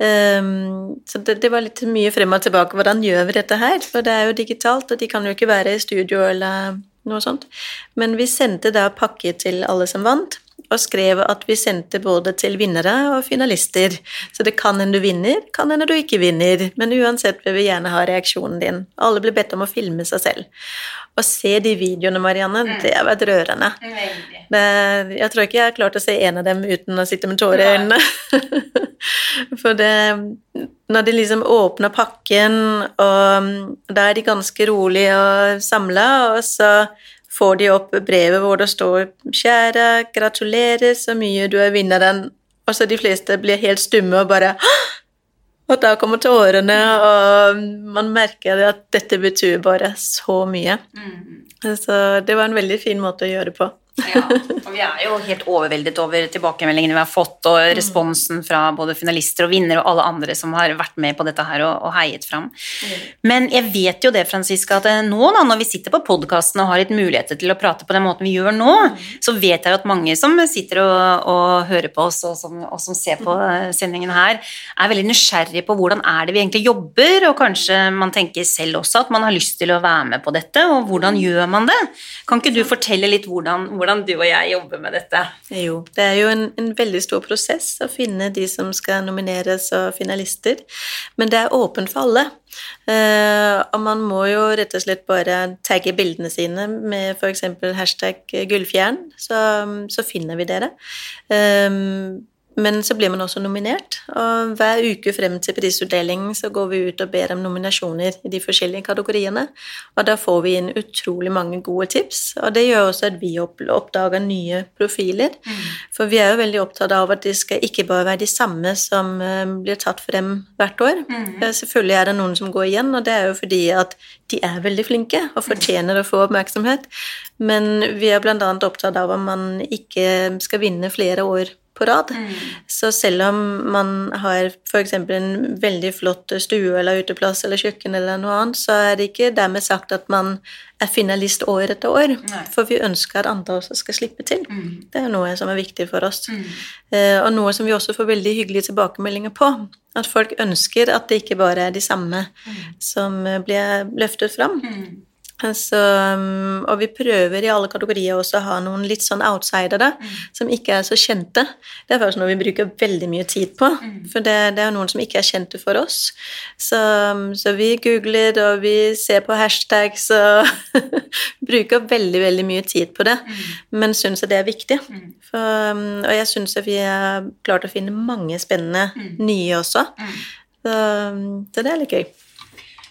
Um, så det, det var litt mye frem og tilbake. Hvordan gjør vi dette her? For det er jo digitalt, og de kan jo ikke være i studio eller noe sånt. Men vi sendte da pakke til alle som vant. Og skrev at vi sendte både til vinnere og finalister. Så det kan hende du vinner, kan hende du ikke vinner. Men uansett vil vi gjerne ha reaksjonen din. Alle blir bedt om å filme seg selv. Å se de videoene, Marianne, det har vært rørende. Det, jeg tror ikke jeg har klart å se en av dem uten å sitte med tårer i øynene. For det Når de liksom åpner pakken, og da er de ganske rolige og samla, og så får de opp brevet hvor det står 'Kjære, gratulerer så mye, du er vinneren', og så de fleste blir helt stumme og bare Og da kommer tårene, og man merker at dette betyr bare så mye. Så det var en veldig fin måte å gjøre det på. Ja, og vi er jo helt overveldet over tilbakemeldingene vi har fått, og responsen fra både finalister og vinnere og alle andre som har vært med på dette her og, og heiet fram. Men jeg vet jo det, Franziska, at eh, nå da, når vi sitter på podkasten og har litt muligheter til å prate på den måten vi gjør nå, så vet jeg at mange som sitter og, og hører på oss, og som, og som ser på eh, sendingen her, er veldig nysgjerrig på hvordan er det vi egentlig jobber, og kanskje man tenker selv også at man har lyst til å være med på dette, og hvordan gjør man det? Kan ikke du fortelle litt hvordan, hvordan du og jeg jobber med dette? Jo, det er jo en, en veldig stor prosess å finne de som skal nomineres og finalister, men det er åpent for alle. Uh, og man må jo rett og slett bare tagge bildene sine med f.eks. hashtag gullfjern, så, så finner vi dere. Eh, men så blir man også nominert, og hver uke frem til prisutdelingen så går vi ut og ber om nominasjoner i de forskjellige kategoriene, og da får vi inn utrolig mange gode tips, og det gjør også at vi oppdager nye profiler, for vi er jo veldig opptatt av at det skal ikke bare være de samme som eh, blir tatt frem hvert år. Mm. Selvfølgelig er det noen som går igjen, og det er jo fordi at de er veldig flinke og fortjener å få oppmerksomhet, men vi er annet opptatt av at man ikke skal vinne flere år på rad. Så selv om man har f.eks. en veldig flott stue eller uteplass eller kjøkken eller noe annet, så er det ikke dermed sagt at man er finalist år etter år. Nei. For vi ønsker at andre også skal slippe til. Det er noe som er viktig for oss. Eh, og noe som vi også får veldig hyggelige tilbakemeldinger på. At folk ønsker at det ikke bare er de samme som eh, blir løftet fram. Så, um, og vi prøver i alle kategorier også å ha noen litt sånn outsidere som ikke er så kjente. Det er faktisk noe vi bruker veldig mye tid på, for det, det er noen som ikke er kjente for oss. Så, um, så vi googler, og vi ser på hashtags og bruker veldig, veldig mye tid på det, men syns at det er viktig. For, um, og jeg syns at vi har klart å finne mange spennende nye også. Så, um, så det er litt gøy.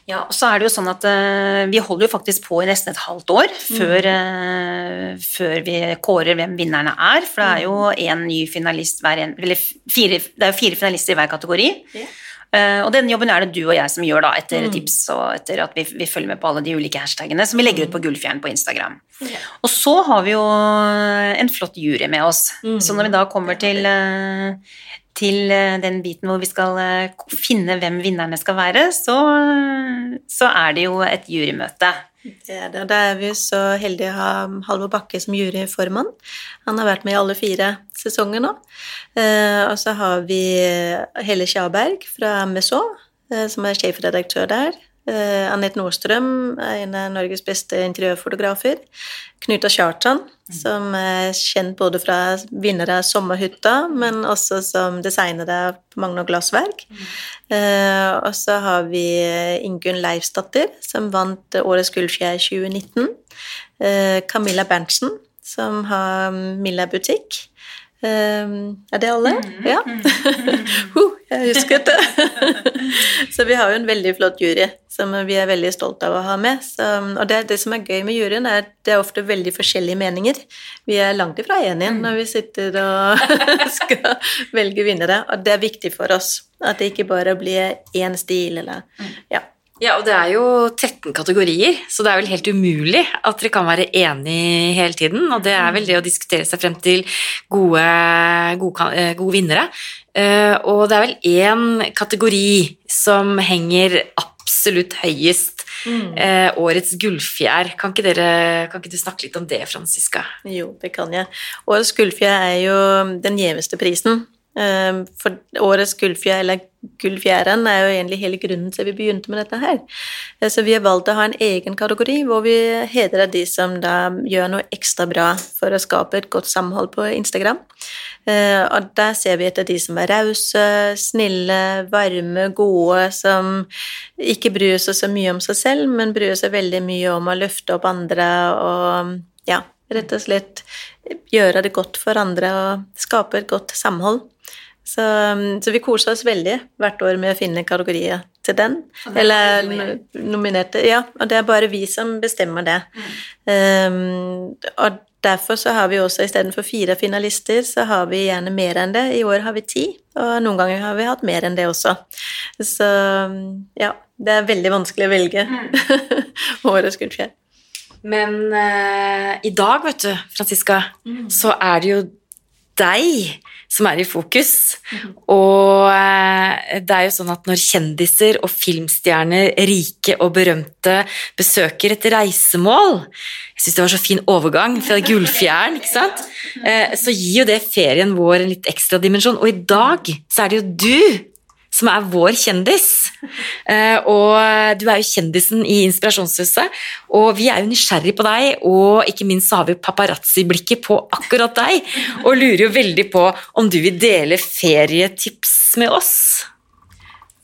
Ja, og så er det jo sånn at uh, vi holder jo faktisk på i nesten et halvt år før, uh, før vi kårer hvem vinnerne er, for det er jo en ny finalist hver en, eller fire, det er jo fire finalister i hver kategori. Eh, og den jobben er det du og jeg som gjør, da, etter tips og etter at vi, vi følger med på alle de ulike hashtagene som vi legger ut på Gullfjern på Instagram. Og så har vi jo en flott jury med oss. Så når vi da kommer til, eh, til eh, den biten hvor vi skal eh, finne hvem vinnerne skal være, så, så er det jo et jurymøte. Det er det. Da er vi så heldige å ha Halvor Bakke som juryformann. Han har vært med i alle fire sesonger nå. Eh, og så har vi Helle Sjaberg fra eh, som er sjefredaktør der. Eh, Anette Nordstrøm er en av Norges beste interiørfotografer. Knuta Kjartan, som er kjent både fra vinnere av Sommerhytta, men også som designer av Magne Glassverk. Eh, og så har vi Ingunn Leifsdatter, som vant Årets Gullfjær 2019. Eh, Camilla Berntsen, som har Milla butikk. Um, er det alle? Mm. Ja. huh, jeg husket det. så vi har jo en veldig flott jury som vi er veldig stolte av å ha med. Så, og det, det, som er gøy med juryen, er at det er ofte veldig forskjellige meninger. Vi er langt ifra enige Mm. når vi sitter og skal velge vinnere, og det er viktig for oss. At det ikke bare blir én stil eller Mm. Ja. Ja, og det er jo 13 kategorier, så det er vel helt umulig at dere kan være enige hele tiden. Og det er vel det å diskutere seg frem til gode, gode, eh, gode vinnere. Eh, Og det er vel én kategori som henger absolutt høyest. Mm. Årets gullfjær. Kan ikke, dere, kan ikke du snakke litt om det, Franziska? Jo, det kan jeg. Årets gullfjær er jo den gjeveste prisen. Eh, For årets gullfjær, eller gullfjæren, er jo egentlig hele grunnen til vi begynte med dette her. Eh, Så vi har valgt å ha en egen kategori hvor vi hedrer de som da gjør noe ekstra bra for å skape et godt samhold på Instagram. Eh, Og der ser vi etter de som er rause, snille, varme, gode, som ikke bryr seg så mye om seg selv, men bryr seg veldig mye om å løfte opp andre og ja, rett og slett gjøre det godt for andre og skape et godt samhold. Så, um, så vi koser oss veldig hvert år med å finne kategorier til den. Er Eller nominerte. Ja, og det er bare vi som bestemmer det. Um, og derfor så har vi også istedenfor fire finalister, så har vi gjerne mer enn det. I år har vi ti, og noen ganger har vi hatt mer enn det også. Så um, ja, det er veldig vanskelig å velge årets gullfjær. Men eh, i dag, vet du, Franziska, så er det jo deg som er i fokus. Og eh, det er jo sånn at når kjendiser og filmstjerner, rike og berømte, besøker et reisemål Jeg syns det var så fin overgang fra Gullfjæren, ikke sant? Eh, så gir jo det ferien vår en litt ekstra dimensjon. Og i dag så er det jo du som er vår kjendis. Eh, og du er jo kjendisen i Inspirasjonshuset, og vi er jo nysgjerrig på deg, og ikke minst så har vi paparazzi-blikket på akkurat deg, og lurer jo veldig på om du vil dele ferietips med oss.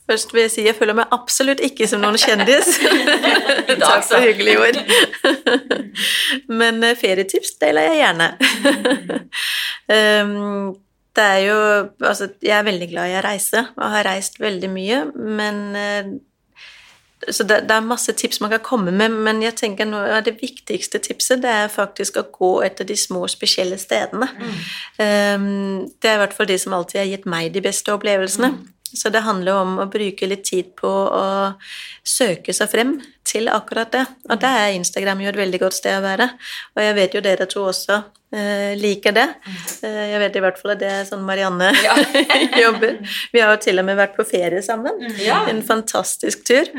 Først vil jeg si jeg føler meg absolutt ikke som noen kjendis. Takk så. for hyggelig ord. Men eh, ferietips deler jeg gjerne. um, det er jo Altså, jeg er veldig glad i å reise, og har reist veldig mye, men eh, så det, det er masse tips man kan komme med, men jeg tenker noe av det viktigste tipset det er faktisk å gå etter de små, spesielle stedene. Um, det er i hvert fall de som alltid har gitt meg de beste opplevelsene. Så det handler om å bruke litt tid på å søke seg frem til akkurat det. Og der er Instagram jo et veldig godt sted å være. Og jeg vet jo dere to også eh, liker det. Eh, jeg vet i hvert fall at det er sånn Marianne jobber. Vi har jo til og med vært på ferie sammen. Ja. En fantastisk tur.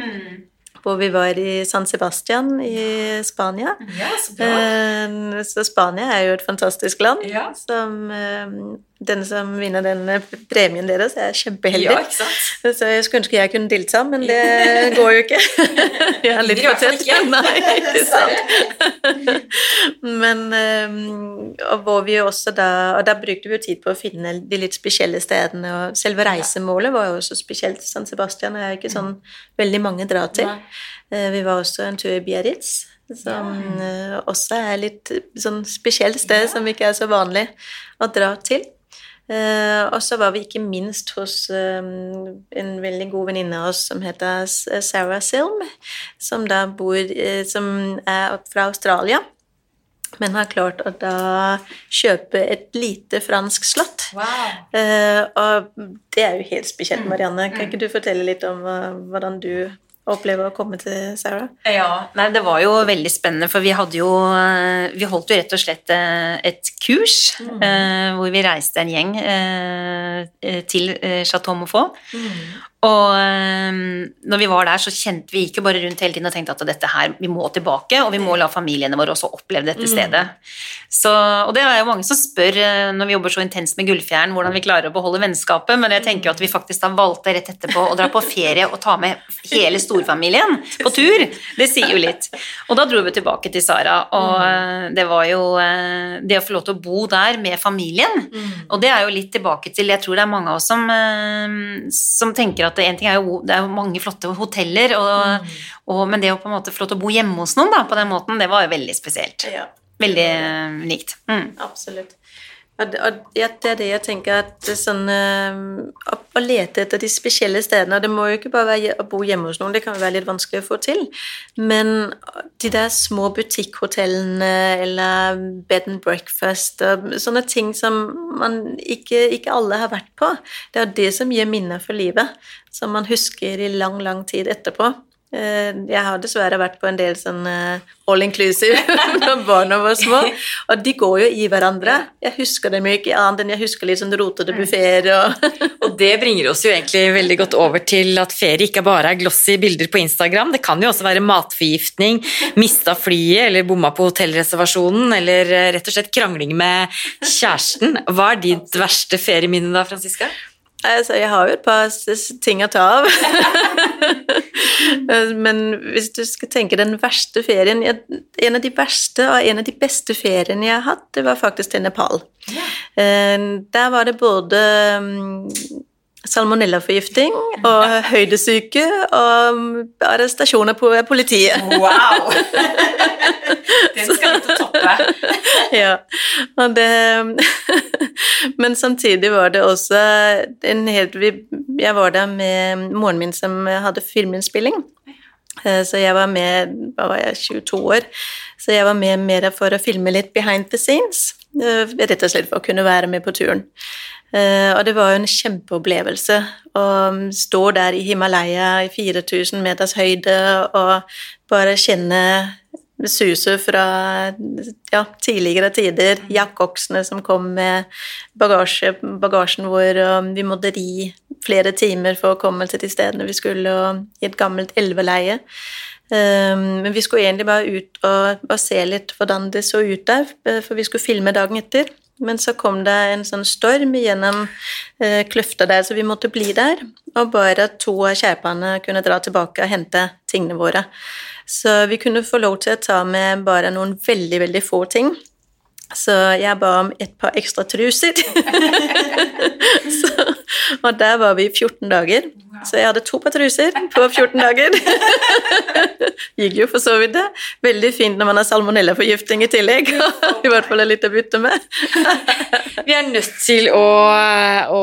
Hvor vi var i San Sebastian i Spania. Ja, så bra. Så Spania er jo et fantastisk land. Ja. Som, eh, den som vinner den eh, premien deres, er kjempeheldig. Ja, ikke sant? Så jeg skulle ønske jeg kunne delta, men det går jo ikke. Jeg er litt for tett. Nei, ikke sant. Men eh, og hvor vi også da Og da brukte vi jo tid på å finne de litt spesielle stedene. Og selve reisemålet var jo også spesielt. San Sebastian er ikke sånn veldig mange drar til. Eh, Vi var også en tur i Biarritz, som ja. også er litt sånn spesielt sted som ikke er så vanlig å dra til. Eh, og så var vi ikke minst hos eh, en veldig god venninne av oss som heter Sarah Silm, som da bor eh, Som er fra Australia, men har klart å da kjøpe et lite fransk slott. Wow. Eh, og det er jo helt spesielt, Marianne. Kan ikke du fortelle litt om eh, hvordan du opplever å komme til Sarah? Ja, nei, det var jo veldig spennende, for vi hadde jo eh, Vi holdt jo rett og slett eh, et kurs eh, hvor vi reiste en gjeng til Chateau Chateau Mouffet. Og um, når vi var der, så kjente vi ikke bare rundt hele tiden og tenkte at dette her, vi må tilbake, og vi må la familiene våre også oppleve dette stedet. Så, og det er jo mange som spør eh, når vi jobber så intenst med Gullfjern, hvordan vi klarer å beholde vennskapet, men jeg tenker jo at vi faktisk da valgte rett etterpå å dra på ferie og ta med hele storfamilien på tur. Det sier jo litt. Og da dro vi tilbake til Sara, og eh, det var jo eh, det å få lov til å bo der med familien, og det er jo litt tilbake til Jeg tror det er mange av oss som, som tenker at en ting er jo det er jo mange flotte hoteller, og, og, men det å på en måte få lov til å bo hjemme hos noen da, på den måten, det var jo veldig spesielt. Ja, Veldig likt. unikt. Mm. absolutt. Og det, er det jeg tenker at sånn eh, å, å lete etter de spesielle stedene og Det må jo ikke bare være å bo hjemme hos noen, det kan jo være litt vanskelig å få til. Men de der små butikkhotellene eller bed and breakfast og sånne ting som man ikke, ikke alle har vært på, det er jo det som gir minner for livet. Som man husker i lang, lang tid etterpå. Eh, Jeg har dessverre vært på en del sånn eh, all inclusive når barna var små, og de går jo i hverandre. Jeg husker dem jo ikke annet enn jeg husker litt sånn rotete buffeer og Og det bringer oss jo egentlig veldig godt over til at ferie ikke bare er glossy bilder på Instagram. Det kan jo også være matforgiftning, mista flyet eller bomma på hotellreservasjonen, eller eh, rett og slett krangling med kjæresten. Hva er ditt verste ferieminne da, Franziska? Altså, jeg har jo et par ting å ta av. Men hvis du skal tenke den verste ferien jeg, En av de verste og en av de beste feriene jeg har hatt, det var faktisk til Nepal. Yeah. Der var det både mm, salmonellaforgifting og høydesyke og arrestasjoner på politiet. Wow! Den skal du ta toppe. ja. Det Men samtidig var det også en helt Jeg var der med moren min som hadde filminnspilling. Eh, Så jeg var med da var jeg, 22 år? Så jeg var med mer for å filme litt behind the scenes. eh, Rett og slett for å kunne være med på turen. Eh, Og det var jo en kjempeopplevelse å stå der i Himalaya i 4000 meters høyde og bare kjenne suset fra ja, tidligere tider. Jakkoksene som kom med bagasje, bagasjen vår, og vi måtte ri flere timer for å komme til de stedene vi skulle, og i et gammelt elveleie. Um, men vi skulle egentlig bare ut og, bare se litt hvordan det så ut der, eh, for vi skulle filme dagen etter. Men så kom det en sånn storm gjennom eh, kløfta der, så vi måtte bli der. Og bare to av kjerpene kunne dra tilbake og hente tingene våre. Så vi kunne få lov til å ta med bare noen veldig, veldig få ting. Så jeg ba om et par ekstra truser. så, og der var vi i 14 dager. Så jeg hadde to par truser på 14 dager. Gikk jo for så vidt det. Veldig fint når man har salmonellaforgiftning i tillegg. I hvert fall er litt å bytte med. Vi er nødt til å, å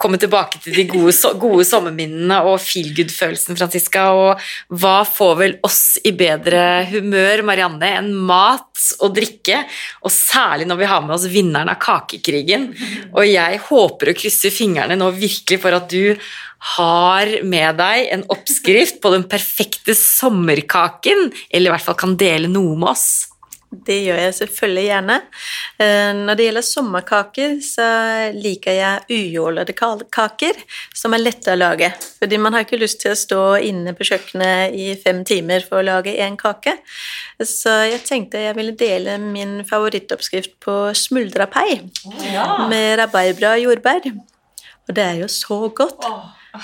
komme tilbake til de gode, gode sommerminnene og feel good-følelsen, Franziska. Og hva får vel oss i bedre humør, Marianne, enn mat og drikke? Og særlig når vi har med oss vinneren av kakekrigen. Og jeg håper og krysser fingrene nå virkelig for at du har med deg en oppskrift på den perfekte sommerkaken, eller i hvert fall kan dele noe med oss. Det gjør jeg selvfølgelig gjerne. Eh, Når det gjelder sommerkaker, så liker jeg ujålede kaker, som er lette å lage. Fordi man har ikke lyst til å stå inne på kjøkkenet i fem timer for å lage én kake. Så jeg tenkte jeg ville dele min favorittoppskrift på smuldrapai med rabarbra og jordbær. Og det er jo så godt.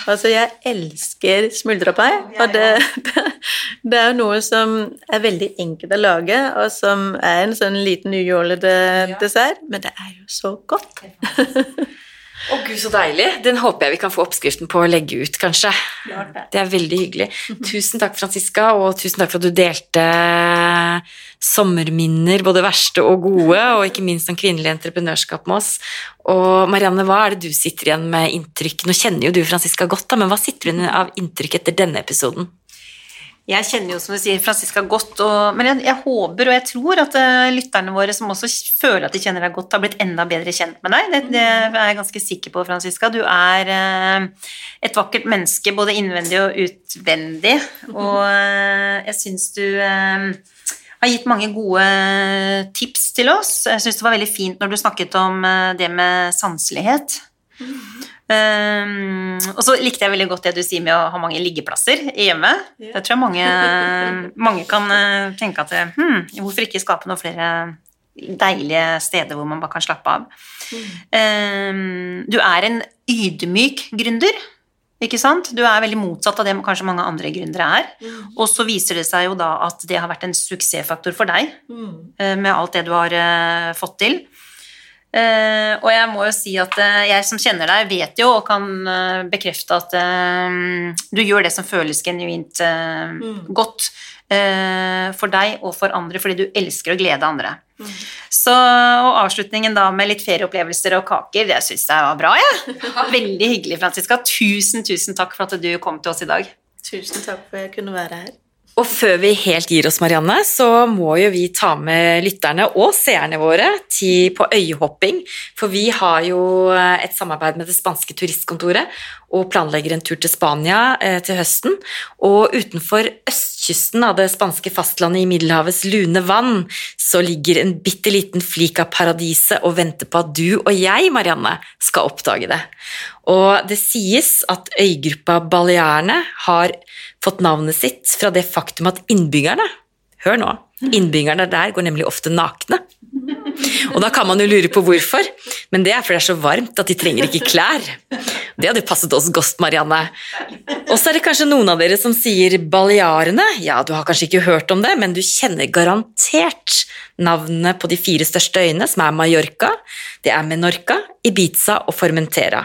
Altså, jeg elsker smuldrapai, og det, det, det er jo noe som er veldig enkelt å lage, og som er en sånn liten ujålete dessert, men det er jo så godt. Å gud, så deilig. Den håper jeg vi kan få oppskriften på å legge ut, kanskje. Det er veldig hyggelig. Tusen takk, Franziska, og tusen takk for at du delte sommerminner, både verste og gode, og ikke minst om kvinnelig entreprenørskap med oss. Og Marianne, hva er det du sitter igjen med inntrykk? Nå kjenner jo du Franziska godt, da, men hva sitter du igjen av inntrykk etter denne episoden? Jeg kjenner jo, som du sier, Franziska godt, og, men jeg, jeg håper og jeg tror at uh, lytterne våre som også føler at de kjenner deg godt, har blitt enda bedre kjent med deg. Det, det er jeg ganske sikker på, Franziska. Du er uh, et vakkert menneske både innvendig og utvendig, og uh, jeg syns du har gitt mange gode tips til oss. Jeg syns det var veldig fint når du snakket om det med sanselighet. Um, og så likte jeg veldig godt det du sier med å ha mange liggeplasser i hjemmet. Yeah. Det tror jeg mange, mange kan eh, tenke at hmm, hvorfor ikke skape noen flere deilige steder hvor man bare kan slappe av. Um, du er en ydmyk gründer. Ikke sant? Du er veldig motsatt av det kanskje mange andre gründere er. Og så viser det seg jo da at det har vært en suksessfaktor for deg Mm. eh, med alt det du har eh, fått til. Eh, og jeg må jo si at uh, jeg som kjenner deg, vet jo og kan uh, bekrefte at du gjør det som føles genuint mm. godt for deg og for andre, fordi du elsker å glede andre. Så, og avslutningen da med litt ferieopplevelser og kaker, det syns jeg var bra, jeg. Veldig hyggelig, Franziska. Tusen, tusen takk for at du kom til oss i dag. Tusen takk for at jeg kunne være her. Og før vi helt gir oss, Marianne, så må jo vi ta med lytterne og seerne våre til, på øyhopping. For vi har jo eh, et samarbeid med det spanske turistkontoret og planlegger en tur til Spania eh, til høsten. Og utenfor østkysten av det spanske fastlandet i Middelhavets lune vann så ligger en bitte liten flik av paradiset og venter på at du og jeg, Marianne, skal oppdage det. Og det sies at øygruppa Balearene har fått navnet sitt fra det faktum at innbyggerne Hør nå. Innbyggerne der går nemlig ofte nakne. Og da kan man jo lure på hvorfor, men det er fordi det er så varmt at de trenger ikke klær. Det hadde passet oss godt, Marianne. Og så er det kanskje noen av dere som sier Balearene. Ja, du har kanskje ikke hørt om det, men du kjenner garantert navnene på de fire største øyene, som er Mallorca, det er Menorca, Ibiza og Formentera.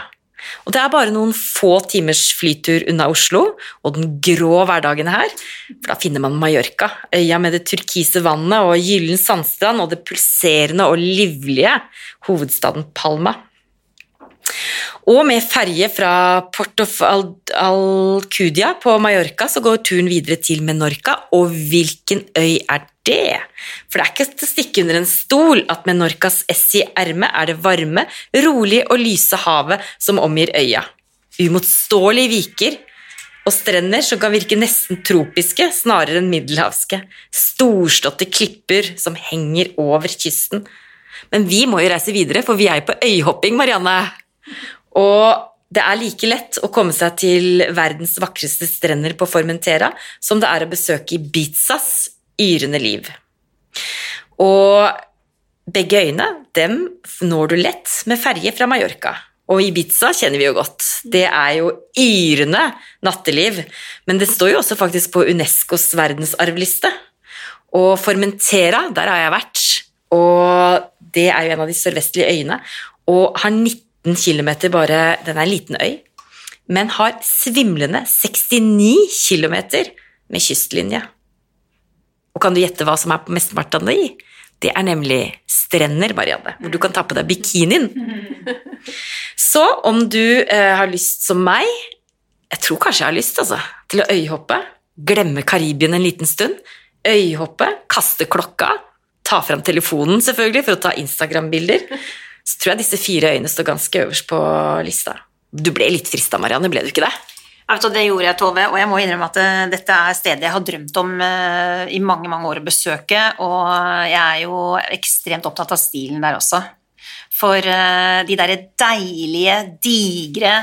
Og det er bare noen få timers flytur unna Oslo og den grå hverdagen her, for da finner man Mallorca, øya med det turkise vannet og gyllen sandstrand og det pulserende og livlige hovedstaden Palma. Og med ferje fra Port of Al Alcudia på Mallorca så går turen videre til Menorca, og hvilken øy er det? For det er ikke til å stikke under en stol at Menorcas ess i ermet er det varme, rolige og lyse havet som omgir øya. Umotståelige viker og strender som kan virke nesten tropiske snarere enn middelhavske. Storslåtte klipper som henger over kysten. Men vi må jo reise videre, for vi er jo på øyhopping, Marianne. Og det er like lett å komme seg til verdens vakreste strender på Formentera som det er å besøke Ibizas yrende liv. Og begge øyene dem når du lett med ferje fra Mallorca. Og Ibiza kjenner vi jo godt. Det er jo yrende natteliv. Men det står jo også faktisk på Unescos verdensarvliste. Og Formentera, der har jeg vært. Og det er jo en av de sørvestlige øyene. Og har 19 km bare Den er en liten øy, men har svimlende 69 km med kystlinje. Og kan du gjette hva som er på mesteparten av de? Det er nemlig strender, Marianne, hvor du kan ta på deg bikinien. Så om du eh, har lyst som meg, jeg tror kanskje jeg har lyst altså, til å øyhoppe, glemme Karibien en liten stund, øyhoppe, kaste klokka, ta fram telefonen selvfølgelig for å ta Instagram-bilder, så tror jeg disse fire øyene står ganske øverst på lista. Du ble litt frista, Marianne, ble du ikke det? Altså, Det gjorde jeg, Tove, og jeg må innrømme at eh, dette er stedet jeg har drømt om eh, i mange mange år å besøke, og jeg er jo ekstremt opptatt av stilen der også. For eh, de derre deilige, digre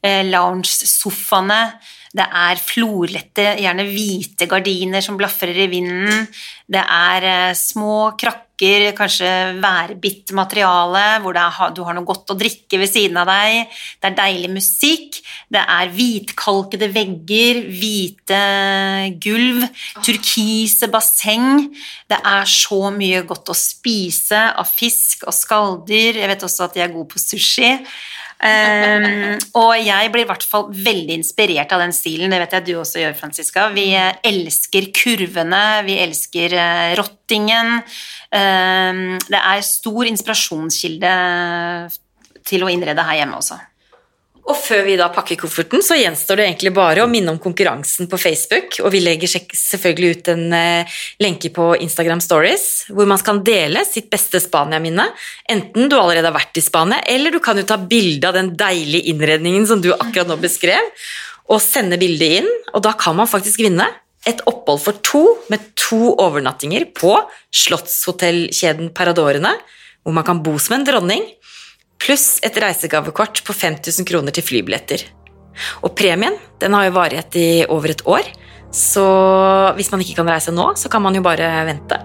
lounge-sofaene, det er florlette, gjerne hvite gardiner som blafrer i vinden, det er små krakker, kanskje værbitt materiale, hvor er, du har noe godt å drikke ved siden av deg, det er deilig musikk, det er hvitkalkede vegger, hvite gulv, turkise basseng, det er så mye godt å spise av fisk og skalldyr, jeg vet også at de er gode på sushi, Um, og jeg blir i hvert fall veldig inspirert av den stilen, det vet jeg du også gjør, Franziska. Vi eh, elsker kurvene, vi elsker uh, rottingen. Um, det er stor inspirasjonskilde til å innrede her hjemme også. Og før vi da pakker kofferten, så gjenstår det egentlig bare å minne om konkurransen på Facebook, og vi legger selvfølgelig ut en eh, lenke på Instagram Stories, hvor man kan dele sitt beste Spania-minne, enten du allerede har vært i Spania, eller du kan jo ta bilde av den deilige innredningen som du akkurat nå beskrev, og sende bildet inn, og da kan man faktisk vinne et opphold for to med to overnattinger på Slottshotellkjeden Paradorene, hvor man kan bo som en dronning, pluss et reisegavekort på 5000 kroner til flybilletter. Og premien den har jo varighet i over et år, så hvis man ikke kan reise nå, så kan man jo bare vente.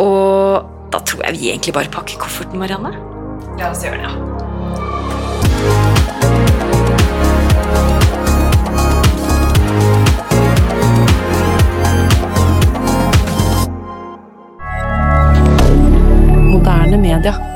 Og da tror jeg vi egentlig bare pakker kofferten, Marianne. La oss gjøre det. Moderne media.